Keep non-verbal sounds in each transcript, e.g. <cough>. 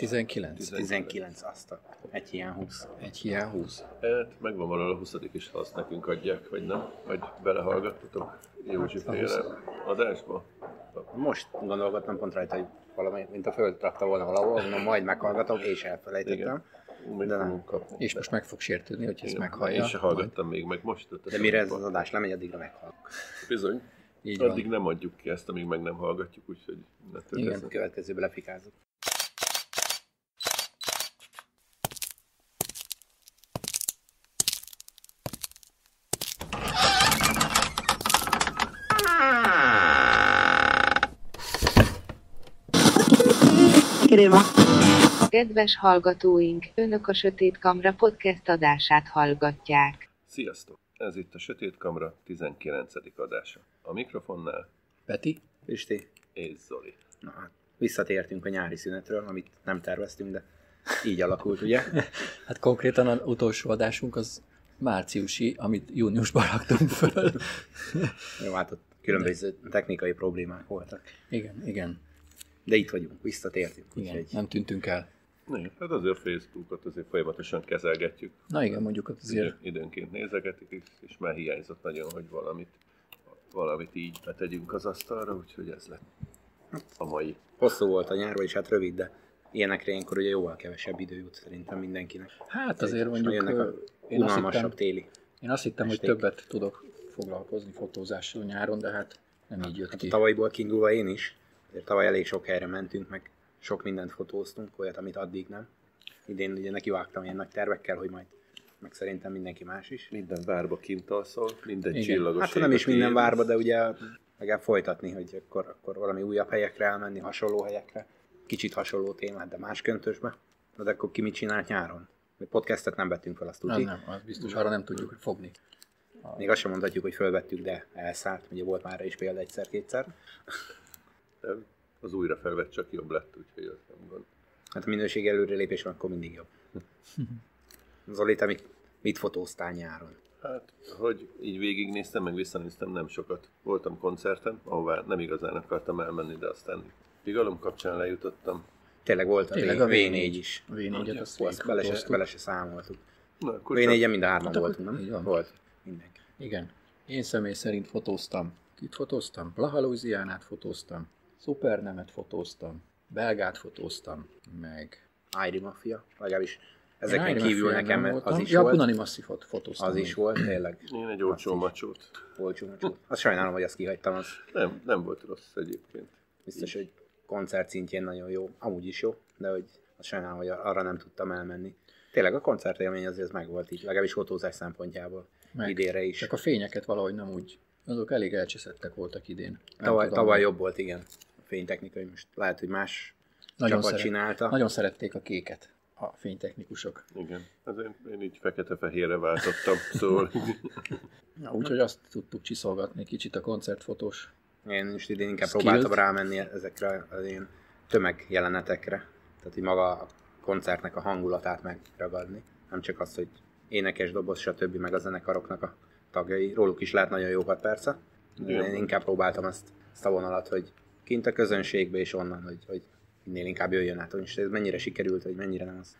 19. 19, azt a egy hiány 20. Egy hiány 20. Hát, megvan valahol a 20 is, ha azt nekünk adják, vagy nem? Vagy belehallgattatok Józsi féle adásba? Most gondolkodtam pont rajta, hogy valami, mint a föld rakta volna valahol, mondom, majd meghallgatom, és elfelejtettem. Igen. Még De nem. kapni. És most meg fog sértődni, hogy ezt Igen. meghallja. Én se hallgattam még meg most. De mire ez az adás lemegy, addigra meghallok. Bizony. Így Addig van. nem adjuk ki ezt, amíg meg nem hallgatjuk, úgyhogy ne Igen. törkezz. A következőbe lefikázok. Kedves hallgatóink, Önök a Sötét Kamra podcast adását hallgatják. Sziasztok! Ez itt a Sötét Kamra 19. adása. A mikrofonnál Peti? Pisti, és Zoli. na hát visszatértünk a nyári szünetről, amit nem terveztünk, de így alakult, ugye? <laughs> Hát konkrétan az utolsó adásunk az márciusi, amit júniusban raktunk föl. Jó, hát ott különböző technikai problémák voltak. igen, igen, de itt vagyunk, visszatértünk. Igen, úgyhogy... nem tűntünk el. Igen, hát azért Facebookot azért folyamatosan kezelgetjük. Na igen, mondjuk azért. Időnként nézegetik, és már hiányzott nagyon, hogy valamit, valamit így betegyünk az asztalra, úgyhogy ez lett a mai. Hosszú volt a nyár, vagyis hát rövid, de ilyenekre ilyenkor ugye jóval kevesebb idő jut szerintem mindenkinek. Hát azért Egy, mondjuk jönnek a én azt hittem, téli. Én azt hittem, hogy többet tudok foglalkozni fotózással nyáron, de hát nem így jött hát ki. A tavalyból kiindulva én is, Azért tavaly elég sok helyre mentünk, meg sok mindent fotóztunk, olyat, amit addig nem. Idén ugye nekivágtam ilyen nagy tervekkel, hogy majd meg szerintem mindenki más is. Minden várba kint alszol, minden Igen. csillagos Hát nem is minden várba, de ugye legalább folytatni, hogy akkor, akkor valami újabb helyekre elmenni, hasonló helyekre. Kicsit hasonló témát, de más köntösbe. De akkor ki mit csinált nyáron? Mi podcastet nem vettünk fel, azt Nem, tudni. nem, az biztos, arra nem tudjuk fogni. Még azt sem mondhatjuk, hogy fölvettük, de elszállt. Ugye volt már is példa egyszer-kétszer. De Az újra felvett csak jobb lett, úgyhogy az nem gond. Hát a minőség előrelépés van, akkor mindig jobb. <laughs> Zoli, te mit, mit fotóztál nyáron? Hát, hogy így végignéztem, meg visszanéztem, nem sokat. Voltam koncerten, ahová nem igazán akartam elmenni, de aztán Pigalom kapcsán lejutottam. Tényleg volt a, Tényleg a V- V4 is. A V4-et azt Azt bele se, bele se számoltuk. Na, akkor csak- V4-en mind a hárman Hát voltunk, nem? így van. Volt. Mindenki. Igen. Én személy szerint fotóztam. Kit fotóztam? Blaha Louisianát fotóztam. Supernemet fotóztam. Belgát fotóztam. Meg... Airi Mafia, legalábbis ezeken Iron kívül nekem az voltam. is ja, volt. Punani Massifot fotóztam. Az még. is volt, tényleg. Én egy olcsó macsót. Olcsó, olcsó. Azt sajnálom, hogy azt kihagytam, az Nem, nem volt rossz egyébként. biztos, hogy koncert szintjén nagyon jó. Amúgy is jó, de hogy azt sajnálom, hogy arra nem tudtam elmenni. Tényleg a koncertélmény azért meg volt így, legalábbis fotózás szempontjából. Meg. Idénre is. Csak a fényeket valahogy nem úgy. Azok elég elcseszettek voltak idén. Nem Tavaly, tudom, tavaly jobb volt, igen. A fénytechnikai most lehet, hogy más nagyon, csapat szeret, csinálta. nagyon szerették a kéket a fénytechnikusok. Igen. Azért én így fekete-fehérre váltottam, szóval <laughs> Na, úgyhogy azt tudtuk csiszolgatni kicsit a koncertfotós. Én is idén inkább Skills. próbáltam rámenni ezekre az ilyen tömegjelenetekre. Tehát, hogy maga a koncertnek a hangulatát megragadni. Nem csak az, hogy énekes, doboz, stb. meg a zenekaroknak a tagjai. Róluk is lehet nagyon jókat persze. Igen. én inkább próbáltam azt, azt a vonalat, hogy kint a közönségbe és onnan, hogy, hogy minél inkább jöjjön át, hogy ez mennyire sikerült, hogy mennyire nem az.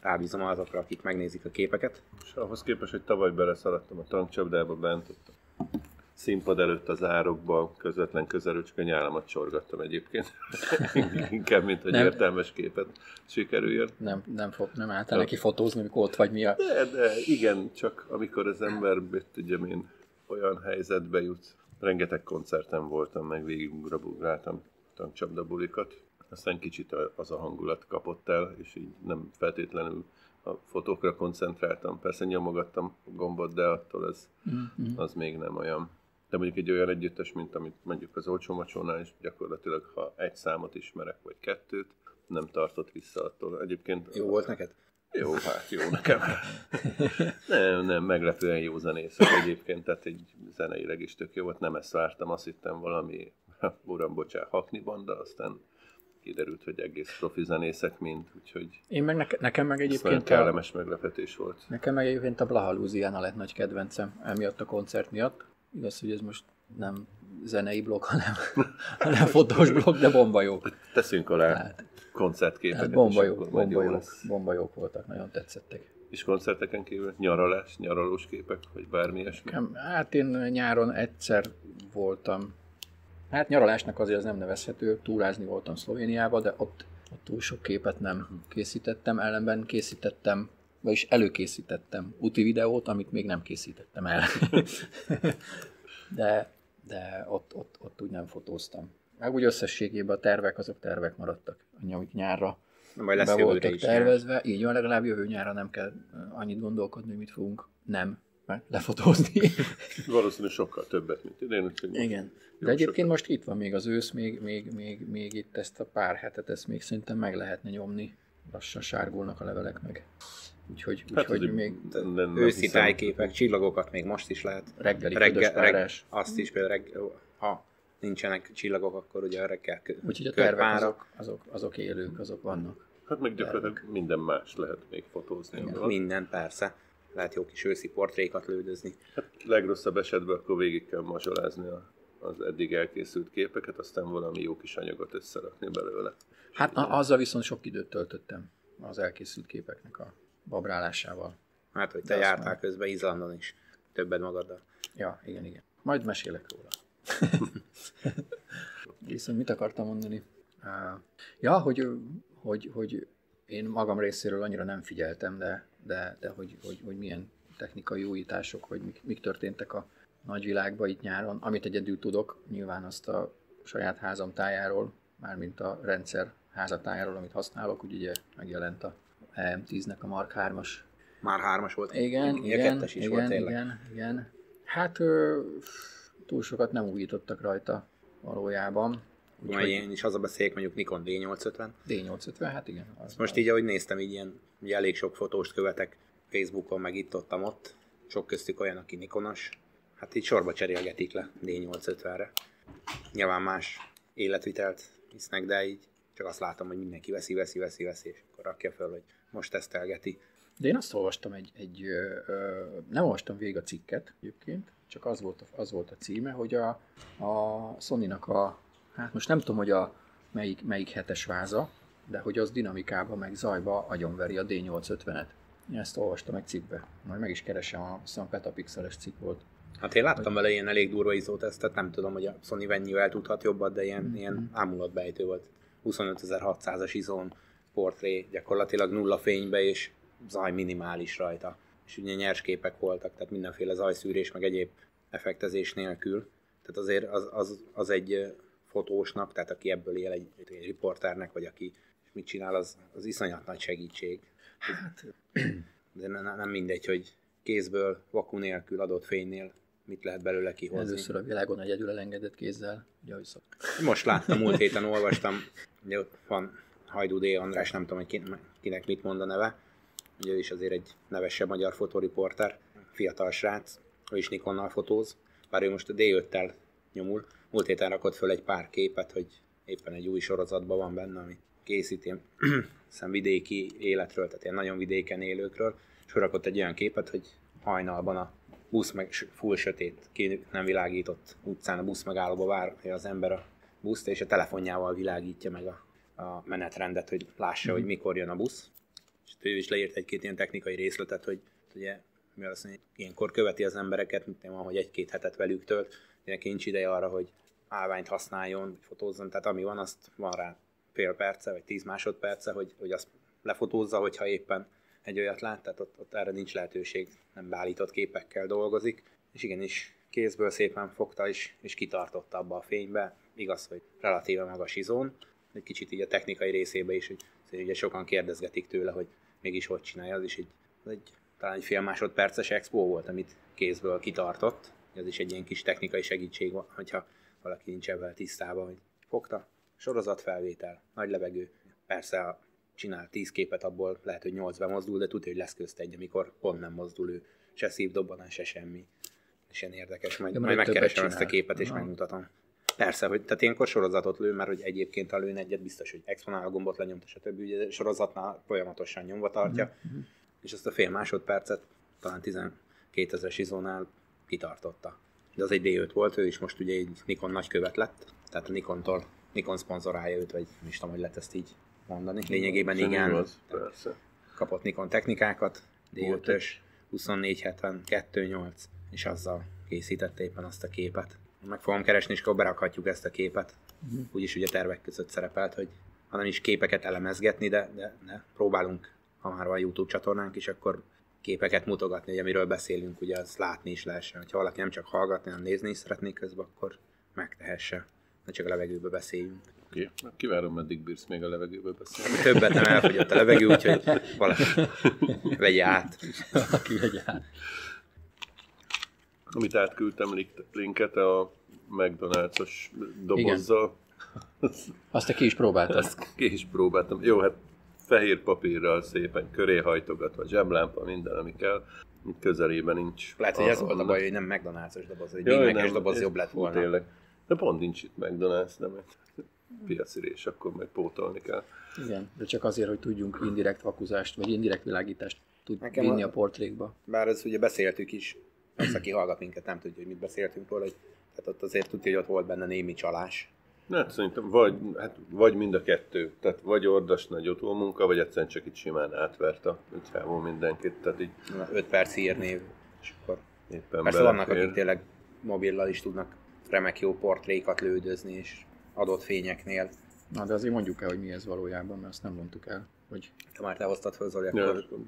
Rábízom azokra, akik megnézik a képeket. És ahhoz képest, hogy tavaly beleszaladtam a tankcsapdába bent, ott a színpad előtt az árokba, közvetlen a nyálamat csorgattam egyébként. <laughs> Inkább, mint hogy Nem. értelmes képet sikerüljön. Nem, nem, fog, nem álltál neki fotózni, amikor ott vagy mi a... De, de igen, csak amikor az ember, tudjam én, olyan helyzetbe jut. Rengeteg koncerten voltam, meg végigugráltam tankcsapda bulikat. Aztán kicsit az a hangulat kapott el, és így nem feltétlenül a fotókra koncentráltam. Persze nyomogattam a gombot, de attól ez, Mhm. az még nem olyan. De mondjuk egy olyan együttes, mint amit mondjuk az olcsó macsónál is, gyakorlatilag ha egy számot ismerek, vagy kettőt, nem tartott vissza attól. Egyébként Jó volt neked? jó, hát jó nekem. nem, nem, meglepően jó zenészek egyébként, tehát egy zeneileg is tök jó volt, nem ezt vártam, azt hittem valami, uram, bocsánat, hakni banda, aztán kiderült, hogy egész profi zenészek mind, úgyhogy Én meg neke, nekem meg ez egyébként a, kellemes meglepetés volt. nekem meg egyébként a Blaha Louisiana lett nagy kedvencem, emiatt a koncert miatt. Igaz, hogy ez most nem zenei blog, hanem, <laughs> hanem fotós blog, de bomba jó. Teszünk alá Tehát, koncertképeket tehát bomba jó, akkor majd bomba jó jó, lesz. bomba jók voltak, nagyon tetszettek. És koncerteken kívül nyaralás, nyaralós képek, vagy bármi ilyesmi. Hát én nyáron egyszer voltam, hát nyaralásnak azért az nem nevezhető, túrázni voltam Szlovéniába, de ott, ott túl sok képet nem készítettem, ellenben készítettem, vagyis előkészítettem úti videót, amit még nem készítettem el. <laughs> de, de ott, ott, ott úgy nem fotóztam. Meg úgy összességében a tervek, azok tervek maradtak, amik nyárra Majd lesz be voltak is. tervezve. Így van, legalább jövő nyára nem kell uh, annyit gondolkodni, hogy mit fogunk nem lefotózni. <laughs> Valószínűleg sokkal többet, mint idén, Igen. De egyébként sokat. most itt van még az ősz, még, még, még, még itt ezt a pár hetet, ezt még szerintem meg lehetne nyomni. Lassan sárgulnak a levelek meg. Úgyhogy, Hát úgyhogy még nem- nem Őszi hiszem. tájképek, csillagokat még most is lehet. reggeli Reggel, ködös reg, párás. azt is például reggel, ha nincsenek csillagok, akkor ugye a reggel kö- Úgyhogy a tervek azok, azok, azok élők, azok vannak. Hát meg gyakorlatilag minden más lehet még fotózni. Igen. Minden, persze. Lehet jó kis őszi portrékat lődözni. Hát legrosszabb esetben akkor végig kell mazsolázni a, az eddig elkészült képeket, aztán valami jó kis anyagot összerakni belőle. Hát na, azzal viszont sok időt töltöttem az elkészült képeknek a babrálásával. Hát, hogy te De jártál már- közben Izlandon is. Többet magaddal. Ja, igen, igen. Majd mesélek róla. <laughs> Viszont mit akartam mondani? Ja, hogy, hogy, hogy én magam részéről annyira nem figyeltem, de, de, de hogy, hogy, hogy milyen technikai újítások, hogy mik, mik történtek a nagyvilágban itt nyáron. Amit egyedül tudok, nyilván azt a saját házam tájáról, mármint a rendszer házatájáról, amit használok, úgy ugye megjelent a EM10-nek a Mark 3-as Már hármas volt. igen, igen, kettes is igen, volt tényleg. igen, igen. Hát ö, túl sokat nem újítottak rajta valójában. Majd én is haza beszéljek, mondjuk Nikon D850. D850, hát igen. Az Most így, ahogy néztem, így ilyen, ugye elég sok fotóst követek Facebookon, meg itt ott, ott. Sok köztük olyan, aki Nikonos. Hát így sorba cserélgetik le D850-re. Nyilván más életvitelt visznek, de így csak azt látom, hogy mindenki veszi, veszi, veszi, veszi, és akkor rakja föl, hogy most tesztelgeti. De én azt olvastam egy, egy ö, ö, nem olvastam végig a cikket egyébként, csak az volt, a, az volt a címe, hogy a, a Sony-nak a, hát most nem tudom, hogy a melyik, melyik hetes váza, de hogy az dinamikába, meg zajba agyonveri a D850-et. Én ezt olvastam egy cikkbe. Majd meg is keresem, a, hiszem petapixeles cikk volt. Hát én láttam vele ilyen elég durva izótesztet, nem tudom, hogy a Sony mennyivel tudhat jobbat, de ilyen, Mhm. ilyen ámulatbejtő volt. 25.600-as izón portré, gyakorlatilag nulla fénybe, és zaj minimális rajta. És ugye nyers képek voltak, tehát mindenféle zajszűrés, meg egyéb effektezés nélkül. Tehát azért az, az, az egy fotósnak, tehát aki ebből él, egy, egy riporternek, vagy aki mit csinál, az, az iszonyat nagy segítség. Hát, De ne, ne- nem mindegy, hogy kézből, vaku nélkül, adott fénynél mit lehet belőle kihozni. először a világon egyedül elengedett kézzel, ugye, ahogy szok. Most láttam, múlt héten olvastam, ugye ott van Hajdú D. András, nem tudom, hogy ki- kinek mit mond a neve, ugye ő is azért egy nevesebb magyar fotóriporter, fiatal srác, ő is Nikonnal fotóz, bár ő most a D5-tel nyomul. Múlt héten rakott föl egy pár képet, hogy éppen egy új sorozatban van benne, ami készít ilyen <clears throat> hiszem vidéki életről, tehát ilyen nagyon vidéken élőkről, és felrakott egy olyan képet, hogy hajnalban a busz meg full sötét, ki nem világított utcán a busz megállóba várja az ember a buszt, és a telefonjával világítja meg a, a menetrendet, hogy lássa, hogy mikor jön a busz. És ő is leírt egy-két ilyen technikai részletet, hogy ugye, mi azt mondja, ilyenkor követi az embereket, mint van, hogy egy-két hetet velük tölt, neki nincs ideje arra, hogy állványt használjon, fotózzon, tehát ami van, azt van rá fél perce, vagy tíz másodperce, hogy, hogy azt lefotózza, hogyha éppen egy olyat lát, tehát ott, ott erre nincs lehetőség, nem beállított képekkel dolgozik, és igenis kézből szépen fogta is, és kitartotta abba a fénybe, igaz, hogy relatíve magas izón, egy kicsit így a technikai részébe is, hogy ugye sokan kérdezgetik tőle, hogy mégis hogy csinálja, az is egy, az egy talán egy fél másodperces expo volt, amit kézből kitartott, ez is egy ilyen kis technikai segítség, van, hogyha valaki nincs ebben tisztában, hogy fogta, sorozatfelvétel, nagy levegő, persze a csinál 10 képet, abból lehet, hogy 8 bemozdul, de tudja, hogy lesz közt egy, amikor pont nem mozdul ő, se szívdobbanás, se semmi. És ilyen érdekes, majd, majd megkeresem ezt a képet, és Aha. megmutatom. Persze, hogy tehát ilyenkor sorozatot lő, mert hogy egyébként ha lőn egyet, biztos, hogy exponál a gombot lenyomta, stb. Ugye sorozatnál folyamatosan nyomva tartja, Mhm. és azt a fél másodpercet talán 12 ezeres izónál kitartotta. de az egy D5 volt, ő is most ugye egy Nikon nagykövet lett, tehát a Nikontól, Nikon szponzorálja őt, vagy nem is tudom, hogy lehet ezt így mondani. Lényegében Szerintem igen, az, persze. kapott Nikon technikákat, D5-ös, 2470, 28, és azzal készítette éppen azt a képet. Meg fogom keresni, és akkor berakhatjuk ezt a képet. Úgyis ugye tervek között szerepelt, hogy ha nem is képeket elemezgetni, de, de, de próbálunk, ha már van YouTube csatornánk is, akkor képeket mutogatni, hogy amiről beszélünk, ugye azt látni is lehessen. Ha valaki nem csak hallgatni, hanem nézni is szeretné közben, akkor megtehesse. Ne csak a levegőbe beszéljünk. Oké, okay. kívánom, meddig bírsz még a levegőbe beszélni. Többet nem elfogyott a levegő, úgyhogy valaki <laughs> vegye át. Aki vegye át. Amit átküldtem link- linket a McDonald's-os dobozzal, Azt te ki is próbáltad. azt ki is próbáltam. Jó, hát fehér papírral szépen köré hajtogatva, zseblámpa, minden, ami kell. Közelében nincs. Lehet, hogy ez volt a baj, hogy nem McDonald's-os doboz, hogy Jaj, nem, doboz jobb lett volna. Tényleg. De pont nincs itt McDonald's, nem egy piacirés, akkor meg pótolni kell. Igen, de csak azért, hogy tudjunk indirekt vakuzást, vagy indirekt világítást tud Nekem vinni a- a portrékba. Bár ez ugye beszéltük is, az, aki hallgat minket, nem tudja, hogy mit beszéltünk róla, hogy tehát ott azért tudja, hogy ott volt benne némi csalás. Hát szerintem vagy, hát vagy mind a kettő. Tehát vagy ordas nagy utómunka, vagy egyszerűen csak itt simán átvert a csávó mindenkit. Tehát így 5 perc hírnév, és akkor éppen persze vannak, akik tényleg mobillal is tudnak remek jó portrékat lődözni, és adott fényeknél. Na, de azért mondjuk el, hogy mi ez valójában, mert azt nem mondtuk el. Hogy Ha már te hoztad fel, Zoli, Ja, akkor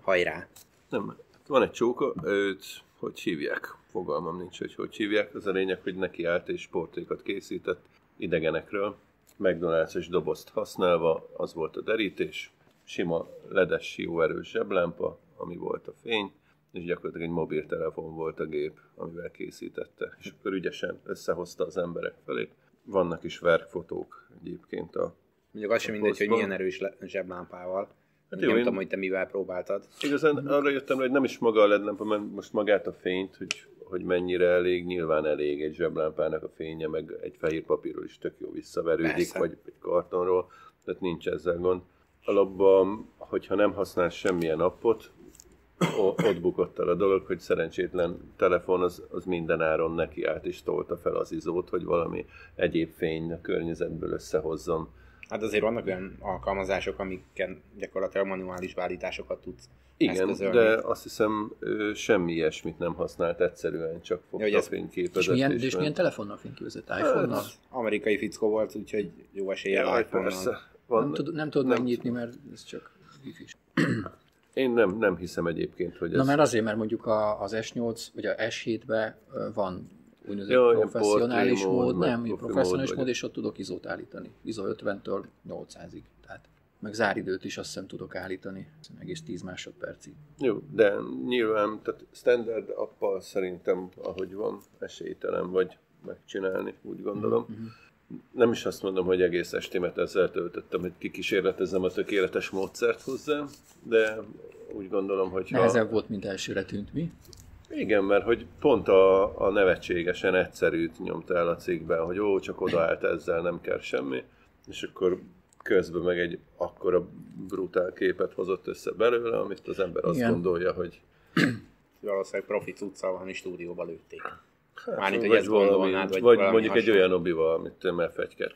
hajrá! nem, van egy csóka, őt hogy hívják? Fogalmam nincs, hogy hogy hívják. Az a lényeg, hogy neki állt és portrékat készített idegenekről. McDonald's-es dobozt használva, az volt a derítés. Sima ledes, jó erős zseblámpa, ami volt a fény, és gyakorlatilag egy mobiltelefon volt a gép, amivel készítette. És akkor ügyesen összehozta az emberek felé. Vannak is verkfotók egyébként a Mondjuk az sem mindegy, hogy milyen erős zseblámpával. Hát nem jó, én- tudom, hogy te mivel próbáltad. Igazán arra jöttem, hogy nem is maga a ledlámpa, mert most magát a fényt, hogy, hogy mennyire elég, nyilván elég egy zseblámpának a fénye, meg egy fehér papírról is tök jó visszaverődik, Persze. vagy egy kartonról, tehát nincs ezzel gond. Alapban, hogyha nem használsz semmilyen appot, ott bukott el a dolog, hogy szerencsétlen telefon az, az minden áron neki állt és tolta fel az izót, hogy valami egyéb fény a környezetből összehozzon. Hát azért vannak olyan alkalmazások, amiken gyakorlatilag manuális beállításokat tudsz Igen, eszközölni. de azt hiszem ő semmi ilyesmit nem használt, egyszerűen csak fogta hogy a ez- fényképezett. és milyen, és ment. milyen telefonnal fényképezett? iPhone-nal? Az amerikai fickó volt, úgyhogy jó eséllyel Jaj, iPhone-nal. persze. Van, Nem, tud, nem tudod nem megnyitni, mert ez csak wifi Én nem, nem hiszem egyébként, hogy ez... Na mert azért, mert mondjuk a, az S8 vagy a S7-ben ö, van úgynevezett ilyen professzionális portré mód, nem, profi professzionális mód, és ott tudok izót állítani. ISO 50-től 800-ig. Tehát meg záridőt is azt hiszem tudok állítani, egész 10 másodpercig. Jó, de nyilván, tehát standard appal szerintem, ahogy van, esélytelen vagy megcsinálni, úgy gondolom. Mhm. Nem is azt mondom, hogy egész estémet ezzel töltöttem, hogy kikísérletezem a tökéletes módszert hozzá, de úgy gondolom, hogy. Nehezebb volt, mint elsőre tűnt, mi? Igen, mert hogy pont a, a nevetségesen egyszerűt nyomta el a cikkben, hogy ó, csak odaállt ezzel, nem kell semmi, és akkor közben meg egy akkora brutál képet hozott össze belőle, amit az ember azt Igen. gondolja, hogy Valószínűleg profi cuccal valami stúdióba lőtték. hát, Mármint, hogy ezt gondolnád, vagy vagy mondjuk egy hasonló. olyan obival, amit MF1-2.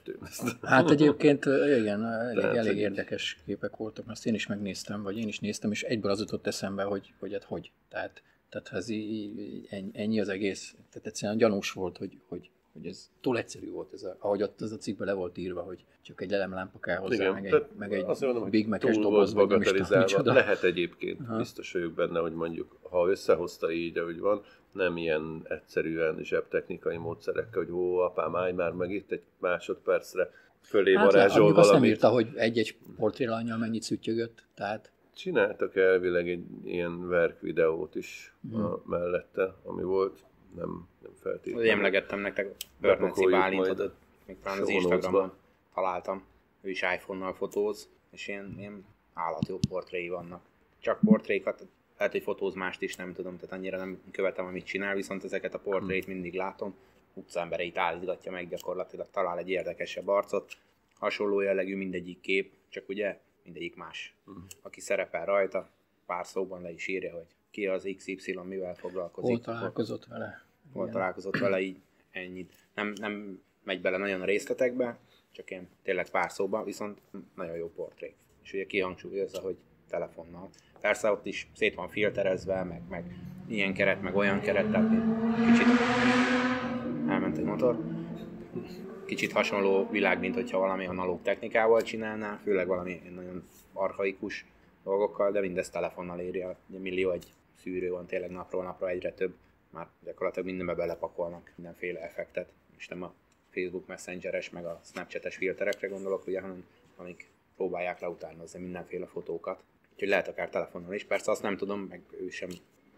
Hát egyébként igen, elég, Tehát, elég érdekes képek voltak, azt én is megnéztem, vagy én is néztem, és egyből az jutott eszembe, hogy, hogy hát hogy. Tehát, tehát ez így, ennyi, az egész, tehát egyszerűen gyanús volt, hogy, hogy, hogy ez túl egyszerű volt, ez a, ahogy ott az a cikkben le volt írva, hogy csak egy elemlámpa kell hozzá, Igen, meg egy, meg egy mondom, Big túl doboz, vagy nem is tudom. Lehet egyébként, Aha. biztos vagyok benne, hogy mondjuk, ha összehozta így, ahogy van, nem ilyen egyszerűen zsebtechnikai módszerekkel, hogy ó, apám, állj már meg itt egy másodpercre, fölé Hát, varázsol mondjuk azt nem valamit. írta, hogy egy-egy portrélanyjal mennyit szüttyögött, tehát Csináltak elvileg egy ilyen verk videót is Mhm. a, mellette, ami volt, nem, nem feltétlenül. emlegettem nektek Börneci Bálintot, még talán az Instagramon találtam. Ő is iPhone-nal fotóz, és ilyen, ilyen állatjó portréi vannak. Csak portrékat, lehet, hogy fotóz mást is, nem tudom, tehát annyira nem követem, amit csinál, viszont ezeket a portrét Hm. mindig látom. Utcaembereit állítgatja meg gyakorlatilag, talál egy érdekesebb arcot. Hasonló jellegű mindegyik kép, csak ugye mindegyik más. Hm. Aki szerepel rajta, pár szóban le is írja, hogy ki az XY, mivel foglalkozik. hol találkozott vele. hol Igen. találkozott vele, így ennyit. Nem, nem megy bele nagyon a részletekbe, csak ilyen tényleg pár szóba, viszont nagyon jó portré. És ugye kihangsúlyozza, hogy telefonnal. Persze ott is szét van filterezve, meg, meg ilyen keret, meg olyan keret, tehát kicsit elment egy motor. Kicsit hasonló világ, mint hogyha valami analóg technikával csinálná, főleg valami nagyon archaikus dolgokkal, de mindezt telefonnal éri el. Millió egy szűrő van tényleg napról napra egyre több, már gyakorlatilag mindenbe belepakolnak mindenféle effektet, és nem a Facebook Messengeres, meg a Snapchates filterekre gondolok, ugye, hanem amik próbálják leutánozni mindenféle fotókat. Úgyhogy lehet akár telefonnal is, persze azt nem tudom, meg ő sem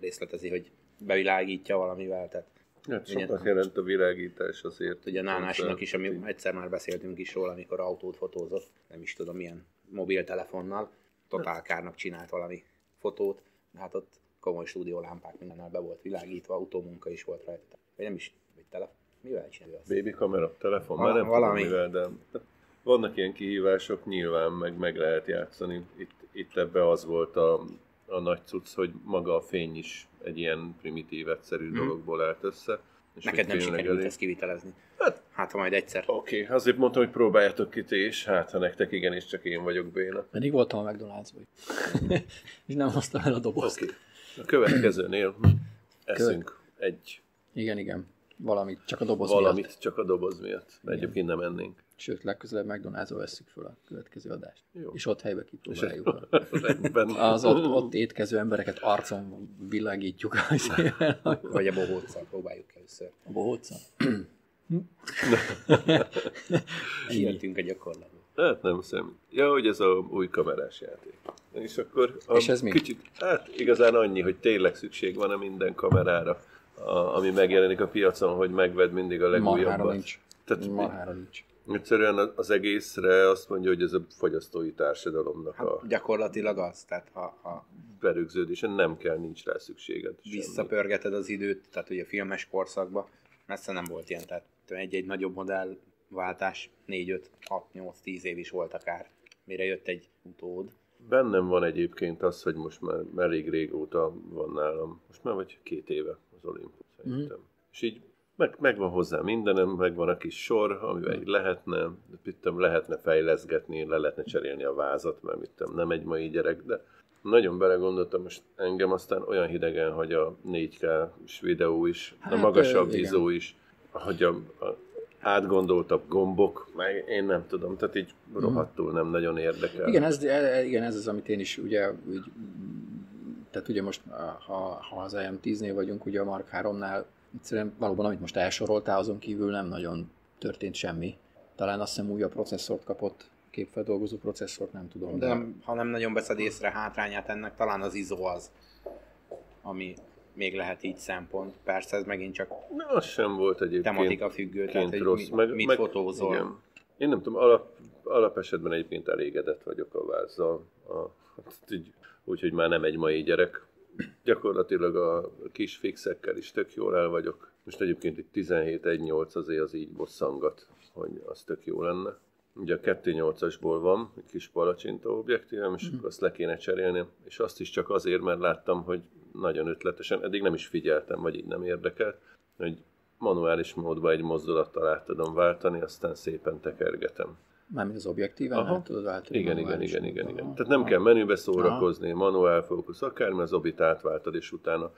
részletezi, hogy bevilágítja valamivel, tehát Hát sokat jelent a világítás azért. ugye Nánásinak is, ami egyszer már beszéltünk is róla, amikor autót fotózott, nem is tudom milyen mobiltelefonnal, totálkárnak csinált valami fotót, hát ott komoly stúdiólámpák mindennel be volt világítva, autómunka is volt rajta. Vagy nem is, vagy telefon, mivel csinálja azt? Baby kamera, telefon, Val- már nem valami. tudom mivel, de vannak ilyen kihívások, nyilván meg, meg lehet játszani. Itt, itt ebbe az volt a, a nagy cucc, hogy maga a fény is egy ilyen primitív, egyszerű Mhm. dologból állt össze. És Neked nem sikerült elég- ezt kivitelezni. Hát- Hát, ha majd egyszer. Oké, okay, azért mondtam, hogy próbáljátok ki ti is, hát ha nektek igenis csak én vagyok béna. Pedig voltam a McDonald's-ban. <laughs> és nem hoztam el a dobozt. Oké. A következőnél eszünk egy Igen, igen. Valamit, csak a doboz valamit, miatt. csak a doboz miatt. Egyébként nem ennénk. Sőt, legközelebb McDonald's-ba vesszük fel a következő adást. Jó. És ott helybe kipróbáljuk. Rendben. <laughs> Az ott, ott étkező embereket arcon világítjuk a <laughs> Vagy a bohóccal próbáljuk először. bohóccal. <laughs> Sietünk a gyakorlatba. Hát nem szem. Ja, hogy ez a új kamerás játék. És akkor a És ez mi? kicsit, hát igazán annyi, hogy tényleg szükség van a minden kamerára, a, ami megjelenik a piacon, hogy megvedd mindig a Marhára legújabbat. nincs. Tehát Marhára nincs. Egyszerűen az- az egészre azt mondja, hogy ez a fogyasztói társadalomnak a Hát gyakorlatilag az, tehát ha, ha berögződése, nem kell, nincs rá szükséged. visszapörgeted az időt, tehát ugye a filmes korszakban messze nem volt ilyen, tehát egy-egy nagyobb modell váltás 4, 5, 6, 8, 10 év is volt akár, mire jött egy utód. Bennem van egyébként az, hogy most már elég régóta van nálam, most már vagy két éve az Olympus szerintem. Mm. És így meg, megvan hozzá mindenem, megvan a kis sor, amivel így lehetne, mit tudom, lehetne fejleszgetni, le lehetne cserélni a vázat, mert mit tudom, nem egy mai gyerek, de nagyon belegondoltam, most engem aztán olyan hidegen, hogy a 4K-s videó is, hát, a magasabb izó is, hogy a, a átgondoltabb gombok, meg én nem tudom, tehát így rohadtul nem nagyon érdekel. Igen ez, e- igen, ez az, amit én is ugye úgy, tehát ugye most, ha, ha az IM10-nél vagyunk, ugye a Mark 3-nál egyszerűen valóban, amit most elsoroltál, azon kívül nem nagyon történt semmi. Talán azt hiszem újabb processzort kapott, képfeldolgozó processzort, nem tudom. De nem, ha nem nagyon veszed észre hátrányát ennek, talán az izó az, ami még lehet így szempont. Persze ez megint csak Na, az sem volt egyébként. tematika függő, tehát hogy rossz. mi, Meg, mit meg, fotózol. Igen. Én nem tudom, alap, alap esetben egyébként elégedett vagyok a vázzal. A, hát így, úgyhogy már nem egy mai gyerek. Gyakorlatilag a kis fixekkel is tök jól el vagyok. Most egyébként itt 17-1.8 azért az így bosszangat, hogy az tök jó lenne. Ugye a 2.8-asból van egy kis palacsinta objektívem, és akkor azt le kéne cserélni, és azt is csak azért, mert láttam, hogy nagyon ötletesen, eddig nem is figyeltem, vagy így nem érdekelt, hogy manuális módban egy mozdulattal át tudom váltani, aztán szépen tekergetem. Mármint az objektíven Aha. át tudod váltani. Igen, igen, igen, igen, igen. Aha. Tehát nem kell menübe szórakozni, manuál fókusz, akármi, az obit átváltad, és utána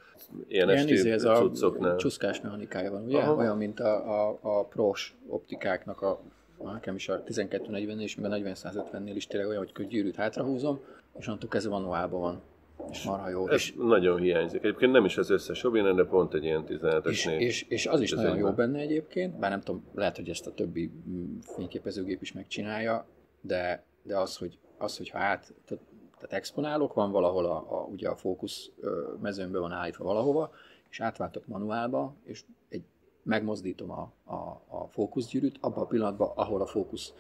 ilyen, Ilyen izé, esti ez a cuccoknál. csuszkás mechanikája van, ugye? Aha. Olyan, mint a, a, a pros optikáknak a nekem is a 1240-nél és még a 40-150-nél is tényleg olyan, hogy gyűrűt hátrahúzom, és onnantól kezdve manuálban van. És marha jó. Ez És, nagyon hiányzik. Egyébként nem is az összes obin, de pont egy ilyen és, 17-esnél. és, és, az is nagyon jó egyben. benne egyébként, bár nem tudom, lehet, hogy ezt a többi mm, fényképezőgép is megcsinálja, de, de az, hogy, az, hogyha át, tehát, tehát exponálok, van valahol a, a, ugye a fókusz mezőnbe van állítva valahova, és átváltok manuálba, és egy, megmozdítom a, a, a fókuszgyűrűt, abban a pillanatban, ahol a fókusz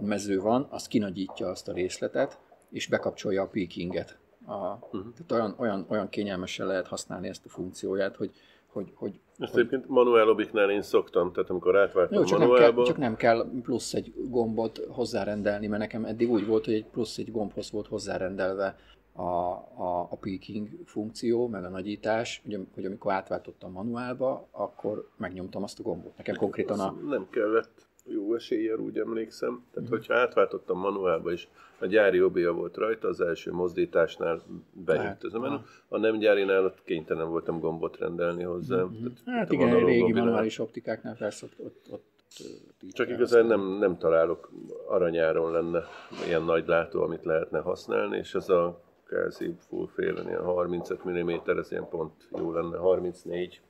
mező van, az kinagyítja azt a részletet, és bekapcsolja a peakinget. A, uh-huh. Tehát olyan, olyan, olyan kényelmesen lehet használni ezt a funkcióját, hogy, hogy, hogy Ezt egyébként manuál obiknál én szoktam, tehát amikor átváltam jó, csak nem, kell, manuálba, csak nem kell plusz egy gombot hozzárendelni, mert nekem eddig úgy volt, hogy egy plusz egy gombhoz volt hozzárendelve a, a, a peaking funkció, meg a nagyítás, hogy, hogy amikor átváltottam manuálba, akkor megnyomtam azt a gombot. Nekem konkrétan a... Nem kellett jó eséllyel, úgy emlékszem. Tehát, hogyha átváltottam manuálba, és a gyári obia volt rajta, az első mozdításnál bejött ez a. A nem gyárinál ott kénytelen voltam gombot rendelni hozzá. Mhm. Tehát, Hát a igen, vonalú régi mobilnál. manuális optikáknál persze ott, ott, ott Csak igazán nem, nem találok, aranyáron lenne ilyen nagy látó, amit lehetne használni, és ez a kvázi full frame ilyen 35 mm, ez ilyen pont jó lenne, 34,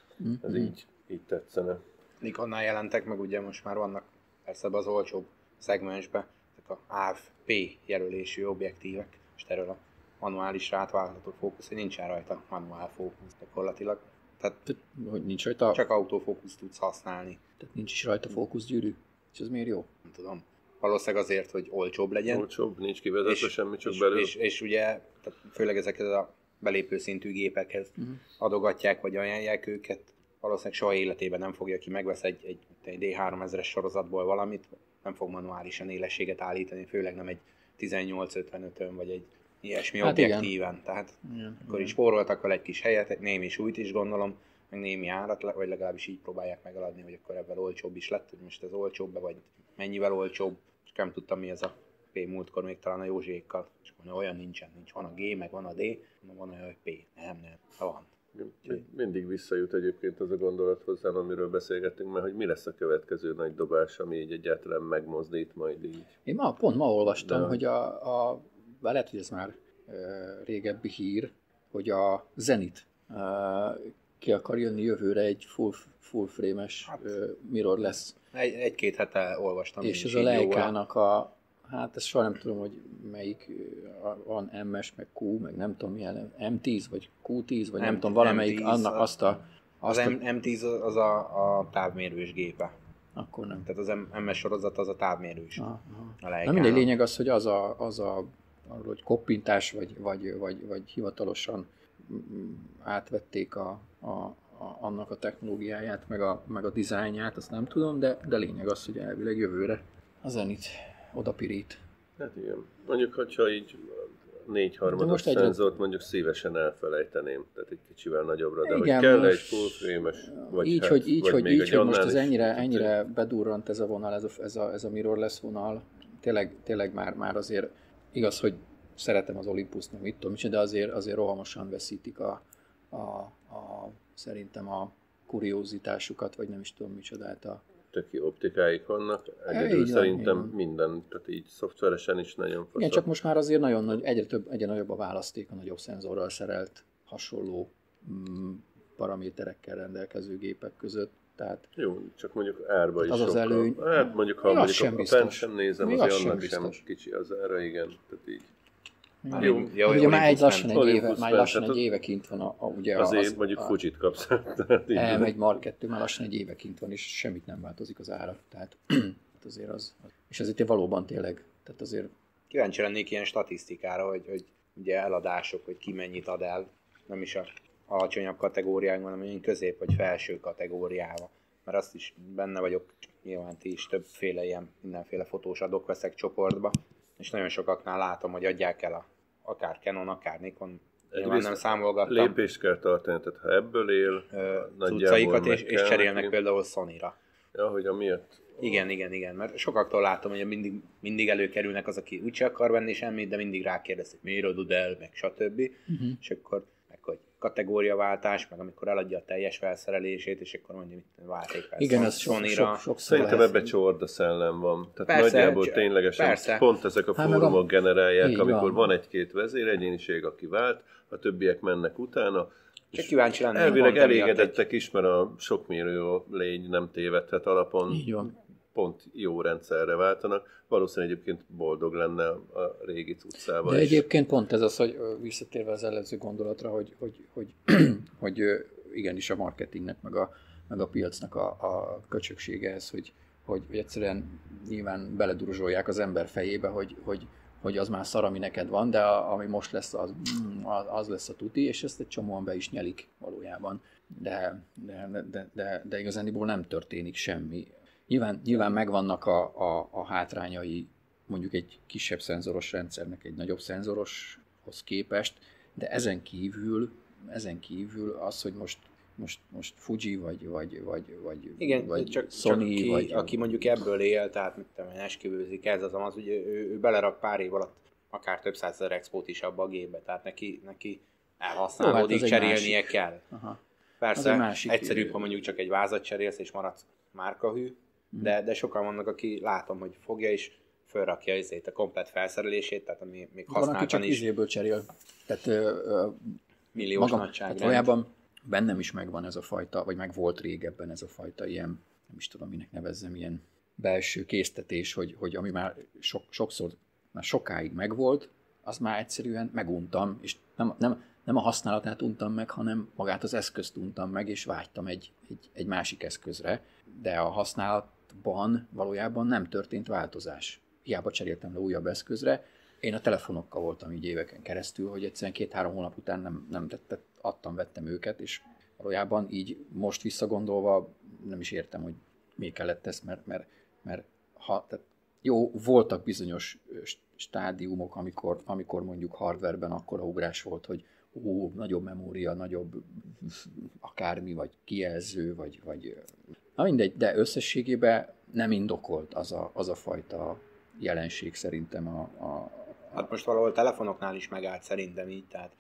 ez Mhm. így, így tetszene. Nikonnál jelentek meg, ugye most már vannak persze az olcsóbb szegmensbe ezek a AV-P jelölésű objektívek, és erről a manuálisra átváltható fókusz, hogy nincsen rajta manuál fókusz gyakorlatilag. Tehát Tehát, hogy nincs rajta, csak autofókusz tudsz használni, tehát nincs is rajta fókuszgyűrű, és ez miért jó? nem tudom. Valószínűleg azért, hogy olcsóbb legyen. Olcsóbb, nincs kivezetve semmi, csak és, belül. És, és ugye, tehát főleg ezekhez a belépő szintű gépekhez Mhm. adogatják, vagy ajánlják őket. Valószínűleg soha életében nem fogja, aki megvesz egy, egy, egy D3000-es sorozatból valamit, nem fog manuálisan élességet állítani, főleg nem egy 1855-ön, vagy egy ilyesmi Hát hát igen. objektíven. Tehát Igen. akkor is spóroltak vele egy kis helyet, egy némi súlyt is gondolom, meg némi árat, vagy legalábbis így próbálják megaladni, hogy akkor ebben olcsóbb is lett, hogy most ez olcsóbb vagy mennyivel olcsóbb, csak nem tudtam mi ez a P múltkor még talán a Józsékkal, és mondja, olyan nincsen, nincs, van a G, meg van a D, van olyan, hogy P, nem, nem, van. Mi- Mindig visszajut egyébként az a gondolat hozzám, amiről beszélgettünk, mert hogy mi lesz a következő nagy dobás, ami így egyáltalán megmozdít majd így. Én ma, pont ma olvastam, De- hogy a, a bár lehet, hogy ez már e, régebbi hír, hogy a Zenit e, ki akar jönni jövőre egy full, full frame-es Hát. e, mirror lesz. Egy, egy-két hete olvastam. és ez a. Leica-nak a, hát ezt soha nem tudom, hogy melyik, van MS, meg Q, meg nem tudom milyen, M10, vagy Q10, vagy nem, Nem, tudom, valamelyik, M10, annak a- azt a, Az azt a, M- M10 az a, a távmérős gépe. akkor nem. Tehát az M- MS sorozat az a távmérős. Aha, aha. A Na mindegy, lényeg az, hogy az a, az a arról, hogy koppintás, vagy, vagy, vagy, vagy hivatalosan átvették a, a, a, annak a technológiáját, meg a, meg a dizájnját, azt nem tudom, de, de lényeg az, hogy elvileg jövőre a Zenit oda pirít. Hát igen. Mondjuk, hogyha így négy De harmados most egyre- szenzort mondjuk szívesen elfelejteném, tehát egy kicsivel nagyobbra, de Igen, hogy kell most- egy full frame-es, vagy így, hát, hogy, így, vagy hogy, így, hogy most ez ennyire, ennyire bedurrant ez a vonal, ez a, ez a, ez a mirrorless vonal, tényleg, tényleg már, már azért igaz, hogy szeretem az Olympus, nem mit tudom, de azért, azért rohamosan veszítik a, a, a, szerintem a kuriózitásukat, vagy nem is tudom micsodát a, tök jó optikáik vannak. így Egyedül van, szerintem így van. minden, tehát így szoftveresen is nagyon fasz. Igen, csak most már azért nagyon nagy, egyre, több, egyre nagyobb a választék a nagyobb szenzorral szerelt hasonló mm, paraméterekkel rendelkező gépek között. Tehát Jó, csak mondjuk árba is az az sokkal. előny- Hát mondjuk, ha az mondjuk sem a, a fent sem nézem, azért az sem annak sem, biztos. kicsi az ára, igen. Tehát így. Már Jó. jó, Ja, ugye már egy lassan egy éve, már lassan egy éve kint van a, a ugye Azért az, mondjuk a, Fujit kapsz. <laughs> Elmegy Mark 2, már lassan egy éve kint van, és semmit nem változik az ára. Tehát <clears throat> hát azért az, és azért valóban tényleg, tehát azért Kíváncsi lennék ilyen statisztikára, hogy, hogy ugye eladások, hogy ki mennyit ad el, nem is a alacsonyabb kategóriákban, hanem ilyen közép vagy felső kategóriába. Mert azt is benne vagyok, nyilván ti is többféle ilyen mindenféle fotós adok veszek csoportba, és nagyon sokaknál látom, hogy adják el a, akár Canon, akár Nikon, nyilván nem számolgattam, Lépést kell tartani, tehát ha ebből él, ö, cuccaikat, és, és cserélnek neki. például Sony-ra. Ja, hogy amiatt Igen, igen, igen, mert sokaktól látom, hogy mindig, mindig előkerülnek az, aki úgyse akar venni semmit, de mindig rákérdez, hogy miért adod el, meg stb. Uh-huh. És akkor kategóriaváltás, meg amikor eladja a teljes felszerelését, és akkor mondja, mit válték fel igen, Son- ez sok, sok, sok Szerintem ebbe csorda szellem van. Tehát Persze, nagyjából ténylegesen persze. pont ezek a Hát a- fórumok generálják, Így amikor van. van, egy-két vezéregyéniség, aki vált, a többiek mennek utána. Csak kíváncsi lennék. Elvileg elégedettek is, mert a sok mérő lény nem tévedhet alapon. Így van. Pont jó rendszerre váltanak. Valószínűleg egyébként boldog lenne a régi cuccával De is. egyébként pont ez az, hogy visszatérve az előző gondolatra, hogy, hogy, hogy, <clears throat> hogy igenis a marketingnek, meg a, meg a piacnak a, a köcsöksége ez, hogy, hogy, egyszerűen nyilván beledurzsolják az ember fejébe, hogy, hogy, hogy az már szar, ami neked van, de a, ami most lesz, az, az, az lesz a tuti, és ezt egy csomóan be is nyelik valójában. De, de, de, de, de igazániból nem történik semmi. Nyilván, nyilván megvannak a, a, a hátrányai mondjuk egy kisebb szenzoros rendszernek egy nagyobb szenzoros hoz képest, de ezen kívül, ezen kívül az, hogy most most, most Fuji, vagy, vagy, vagy, vagy, Igen, vagy csak, Sony, csak ki, vagy... aki mondjuk ebből él, tehát mit tudom, én, esküvőzik, ez az, az, ugye ő, ő belerak pár év alatt akár több százezer expót is abba a gépbe, tehát neki, neki elhasználódik, hát az egy cserélnie másik. kell. Aha. Az Persze, egy másik- egyszerűbb, ha mondjuk csak egy vázat cserélsz, és maradsz márkahű, de, de sokan vannak, aki látom, hogy fogja és fölrakja ezért a komplet felszerelését, tehát ami még Van, aki használtan csak is izéből cserél. Tehát ö, ö, milliós magam, tehát valójában bennem is megvan ez a fajta, vagy meg volt régebben ez a fajta ilyen, nem is tudom, minek nevezzem, ilyen belső késztetés, hogy, hogy ami már sok, sokszor, már sokáig megvolt, az már egyszerűen meguntam, és nem, nem, nem a használatát untam meg, hanem magát az eszközt untam meg, és vágytam egy, egy, egy másik eszközre, de a használatban valójában nem történt változás. Hiába cseréltem le újabb eszközre, én a telefonokkal voltam így éveken keresztül, hogy egyszerűen két-három hónap után nem, nem tett, adtam, vettem őket, és valójában így most visszagondolva nem is értem, hogy miért kellett ezt, mert, mert, mert ha, tehát jó, voltak bizonyos stádiumok, amikor, amikor mondjuk hardwareben akkora ugrás volt, hogy ó, nagyobb memória, nagyobb akármi, vagy kijelző, vagy, vagy na mindegy, de összességében nem indokolt az a, az a fajta jelenség szerintem a, a, Hát most valahol telefonoknál is megállt szerintem így, tehát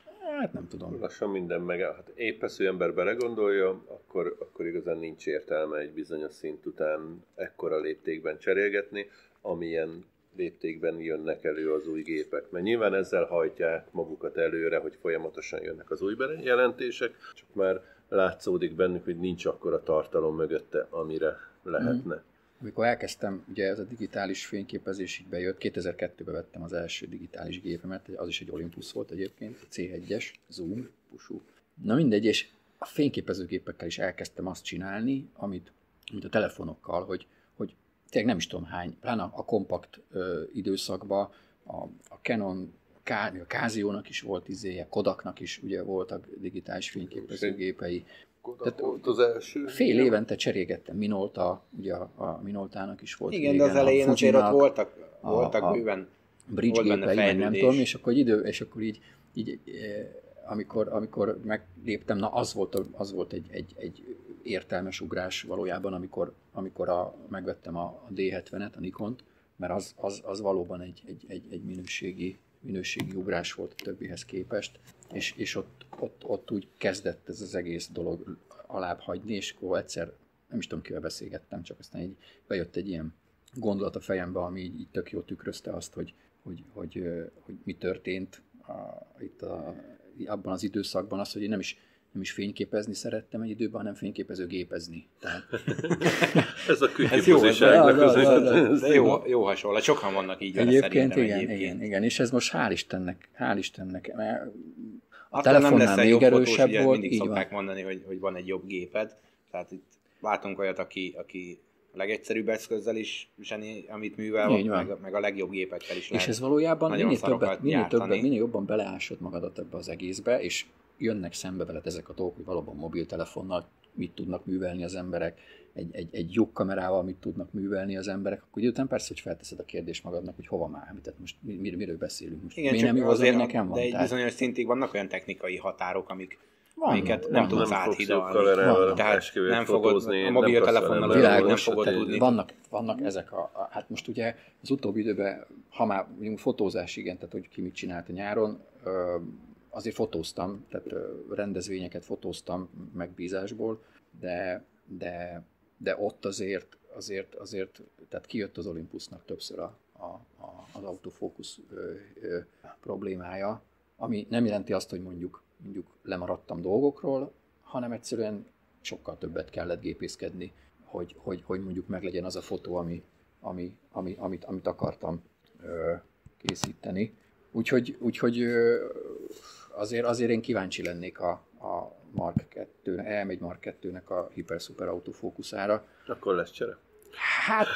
hát nem tudom. Lassan minden megáll. Hát épp eszű ember belegondolja, akkor, akkor igazán nincs értelme egy bizonyos szint után ekkora léptékben cserélgetni, amilyen léptékben jönnek elő az új gépek. Mert nyilván ezzel hajtják magukat előre, hogy folyamatosan jönnek az új jelentések, csak már látszódik bennük, hogy nincs akkora tartalom mögötte, amire lehetne. Amikor elkezdtem, ugye ez a digitális fényképezés így bejött, 2002-ben vettem az első digitális gépemet, az is egy Olympus volt egyébként, C1-es, Zoom, pusú. Na mindegy, és a fényképezőgépekkel is elkezdtem azt csinálni, amit, amit a telefonokkal, hogy, hogy tényleg nem is tudom hány, pláne a, kompakt ö, időszakban a, a Canon, a Casio-nak is volt izéje, Kodaknak is ugye voltak digitális fényképezőgépei, Tehát ott az első... Fél évente cserégettem Minolta, ugye a, a Minoltának is volt igen, de az régen, elején azért ott Fujinak, voltak, a- voltak a- bőven bridge volt gépei, nem tudom, és akkor idő, és akkor így, így eh, amikor, amikor megléptem, na az volt, az volt egy, egy, egy értelmes ugrás valójában, amikor, amikor a, megvettem a, a D70-et, a Nikont, mert az, az, az valóban egy, egy, egy, egy minőségi, minőségi ugrás volt a többihez képest, és, és ott, ott, ott úgy kezdett ez az egész dolog alább hagyni, és akkor egyszer, nem is tudom kivel beszélgettem, csak aztán így bejött egy ilyen gondolat a fejembe, ami így, így tök jól tükrözte azt, hogy, hogy, hogy, ö, hogy mi történt a, itt a, abban az időszakban, az, hogy én nem is, nem is fényképezni szerettem egy időben, hanem fényképezőgépezni. Tehát <laughs> Ez a Ez jó, kütyübuziságnak de- az De jó, jó hasonlat, sokan vannak így vele egyébként szerintem igen, egyébként. igen, igen, és ez most hál' Istennek, hál' Istennek, mert a Attól nem telefonnál leszel még fotós, erősebb ugye volt, mindig így van. szokták mondani, hogy, hogy van egy jobb géped. Tehát itt látunk olyat, aki, aki a legegyszerűbb eszközzel is zseni, amit művel, Így van. meg, a- meg a legjobb gépekkel is lehet. És ez valójában minél többet, minél, többet, minél jobban beleásod magadat ebbe az egészbe, és jönnek szembe veled ezek a dolgok, hogy valóban mobiltelefonnal mit tudnak művelni az emberek, egy, egy, egy jobb kamerával mit tudnak művelni az emberek, akkor idő után persze, hogy felteszed a kérdést magadnak, hogy hova már, tehát most mi, mir- miről beszélünk most. Igen, Miért nem jó az, ami azért, nekem van? de egy Tehát bizonyos szintig vannak olyan technikai határok, amik, Vannak, amiket nem tudsz Nem áthidalni. Tehát nem fogod a nem mobiltelefonnal nem Világos, fogod tehát tudni. vannak, vannak ezek a, a, hát most ugye az utóbbi időben, ha már mondjuk fotózás, igen, tehát hogy ki mit csinált a nyáron, ö, azért fotóztam, tehát rendezvényeket fotóztam megbízásból, de, de, de ott azért, azért, azért, tehát kijött az Olympusnak többször a, a, a, az autofókusz ö, ö, problémája, ami nem jelenti azt, hogy mondjuk, mondjuk lemaradtam dolgokról, hanem egyszerűen sokkal többet kellett gépészkedni, hogy, hogy, hogy mondjuk meglegyen az a fotó, ami, ami, ami, amit, amit akartam ö, készíteni. Úgyhogy, úgyhogy ö, azért, azért én kíváncsi lennék a, a Mark 2 elmegy Mark 2-nek a hiper-szuper autofókuszára. Akkor lesz csere. Hát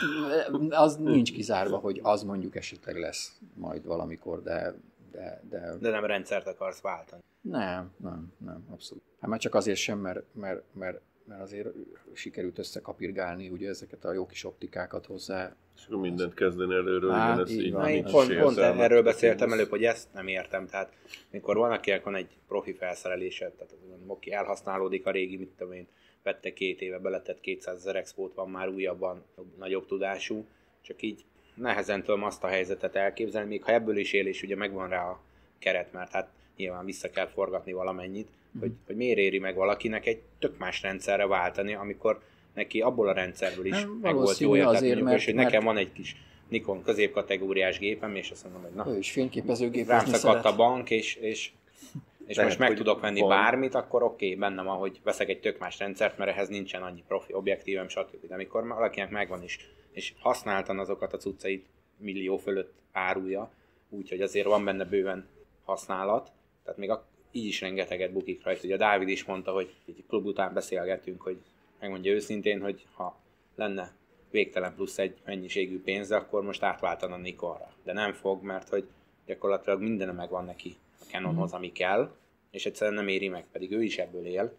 az nincs kizárva, hogy az mondjuk esetleg lesz majd valamikor, de, de, de De nem rendszert akarsz váltani. nem, nem, nem, abszolút. Hát már csak azért sem, mert, mert, mert, mert azért sikerült összekapirgálni ugye ezeket a jó kis optikákat hozzá. És akkor mindent kezdeni előről, Hát, igen, ez így így van. Én pont, pont erről beszéltem előbb, hogy ezt nem értem. Tehát, mikor van, akinek van egy profi felszerelése, tehát oké, elhasználódik a régi, mit tudom én, vette két éve, beletett 200 ezer expót, van már újabban, nagyobb tudású, csak így nehezen tudom azt a helyzetet elképzelni, még ha ebből is él, és ugye megvan rá a keret, mert hát nyilván vissza kell forgatni valamennyit, hogy, hogy miért éri meg valakinek egy tök más rendszerre váltani, amikor neki abból a rendszerből is Nem, meg volt tehát azért, mondjuk, mert- és hogy mert- nekem van egy kis Nikon középkategóriás gépem, és azt mondom, hogy na, Ő is rám fényképezőgépezni szakadt a szeret. bank, és, és, és Lehet, most meg tudok venni van. bármit, akkor oké, okay, bennem van, hogy veszek egy tök más rendszert, mert ehhez nincsen annyi profi objektívem, stb. De amikor valakinek megvan is, és használtan azokat a cuccait millió fölött árulja, úgyhogy azért van benne bőven használat, tehát még a, így is rengeteget bukik rajta. Ugye a Dávid is mondta, hogy egy klub után beszélgetünk, hogy megmondja őszintén, hogy ha lenne végtelen plusz egy mennyiségű pénze, akkor most átváltana Nikonra. De nem fog, mert hogy gyakorlatilag minden megvan neki a Canonhoz, ami kell, és egyszerűen nem éri meg, pedig ő is ebből él.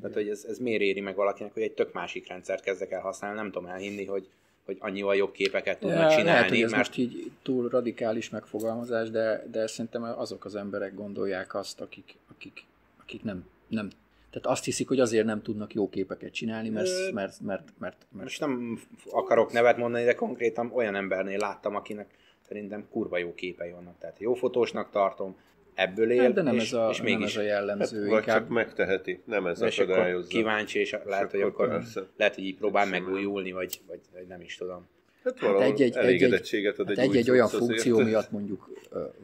Tehát, hogy ez, ez miért éri meg valakinek, hogy egy tök másik rendszert kezdek el használni, nem tudom elhinni, hogy, hogy annyival jobb képeket tudnak Ja, csinálni, lehet, hogy ez mert most így túl radikális megfogalmazás, de, de szerintem azok az emberek gondolják azt, akik, akik, akik nem, nem, tehát azt hiszik, hogy azért nem tudnak jó képeket csinálni, mert, mert, mert, mert, mert most nem akarok nevet mondani, de konkrétan olyan embernél láttam, akinek szerintem kurva jó képei vannak. Tehát jó fotósnak tartom, ebből él, Hát, de nem és, ez a, és nem mégis ez a Hát, jellemző, vagy inkább csak megteheti, nem ez és akkor akadályozza. kíváncsi, és lehet, hogy akkor akkor persze. lehet, hogy így próbál Persze. megújulni, vagy, vagy, vagy nem is tudom. Hát valahol egy-egy- elégedettséget ad Hát egy, új egy-egy olyan cucc azért. funkció miatt <laughs> mondjuk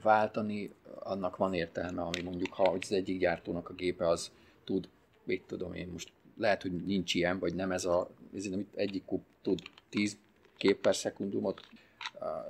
váltani, annak van értelme, ami mondjuk, ha az egyik gyártónak a gépe az tud, mit tudom én most, lehet, hogy nincs ilyen, vagy nem ez a, ez amit egyik kup tud 10 kép per szekundumot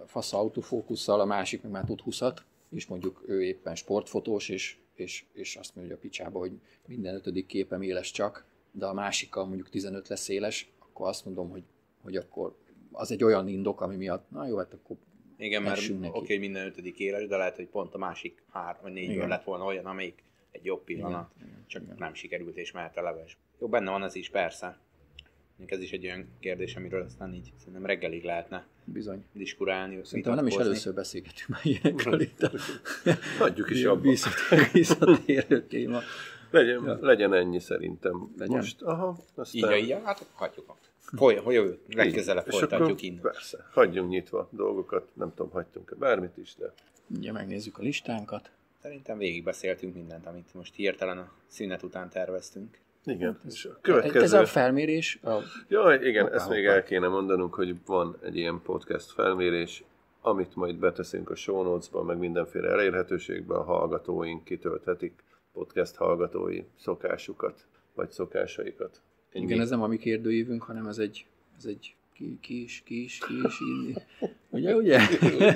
fasz autofókusszal, a másik meg már tud 20-at, és mondjuk ő éppen sportfotós, és, és, és azt mondja a picsába, hogy minden ötödik képem éles csak, de a másikkal mondjuk 15 lesz éles, akkor azt mondom, hogy, hogy akkor az egy olyan indok, ami miatt, na jó, hát akkor Igen, mert oké, okay, minden ötödik éles, de lehet, hogy pont a másik három vagy négy Igen. lett volna olyan, amelyik egy jobb pillanat, Igen, igen, csak igen. nem sikerült és mehet a leves. Jó, benne van ez is, persze. Ez is egy olyan kérdés, amiről aztán így szerintem reggelig lehetne bizony. diskurálni, Szerintem nem is először beszélgetünk már ilyenekről itt a <laughs> Hagyjuk is ilyen <laughs> abba. visszat- visszatérő téma. Legyen, Ja. legyen ennyi szerintem. Legyen. Most, aha, aztán... Így, így, hát hagyjuk. Hogy jövő, legközelebb folytatjuk innen. Persze, hagyjunk nyitva dolgokat, nem tudom, hagytunk-e bármit is, de Ugye megnézzük a listánkat. Szerintem végigbeszéltünk mindent, amit most hirtelen a szünet után terveztünk. Igen. És a Ez következő... a felmérés, a, Jaj, igen, Hoppá, ezt még hoppá. el kéne mondanunk, hogy van egy ilyen podcast felmérés, amit majd beteszünk a show notes-ba, meg mindenféle elérhetőségbe, a hallgatóink kitölthetik podcast hallgatói szokásukat, vagy szokásaikat. Ennyi. igen, ez nem a mi kérdőívünk, hanem ez egy, ez egy ki, kis, kis, kis, inni. Ugye, ugye? Ugye?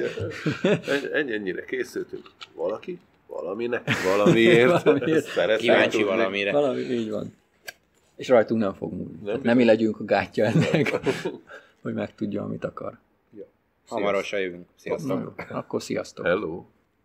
Ennyi, ennyire készültünk. Valaki? Valaminek? Valamiért? <laughs> Valamiért. Szeretném Kíváncsi tudni. valamire. Valami, így van. És rajtunk nem fog múlni. Nem, nem mi legyünk a gátja ennek, <laughs> hogy megtudja, amit akar. Hamarosan jövünk. Sziasztok! Na akkor sziasztok! Hello!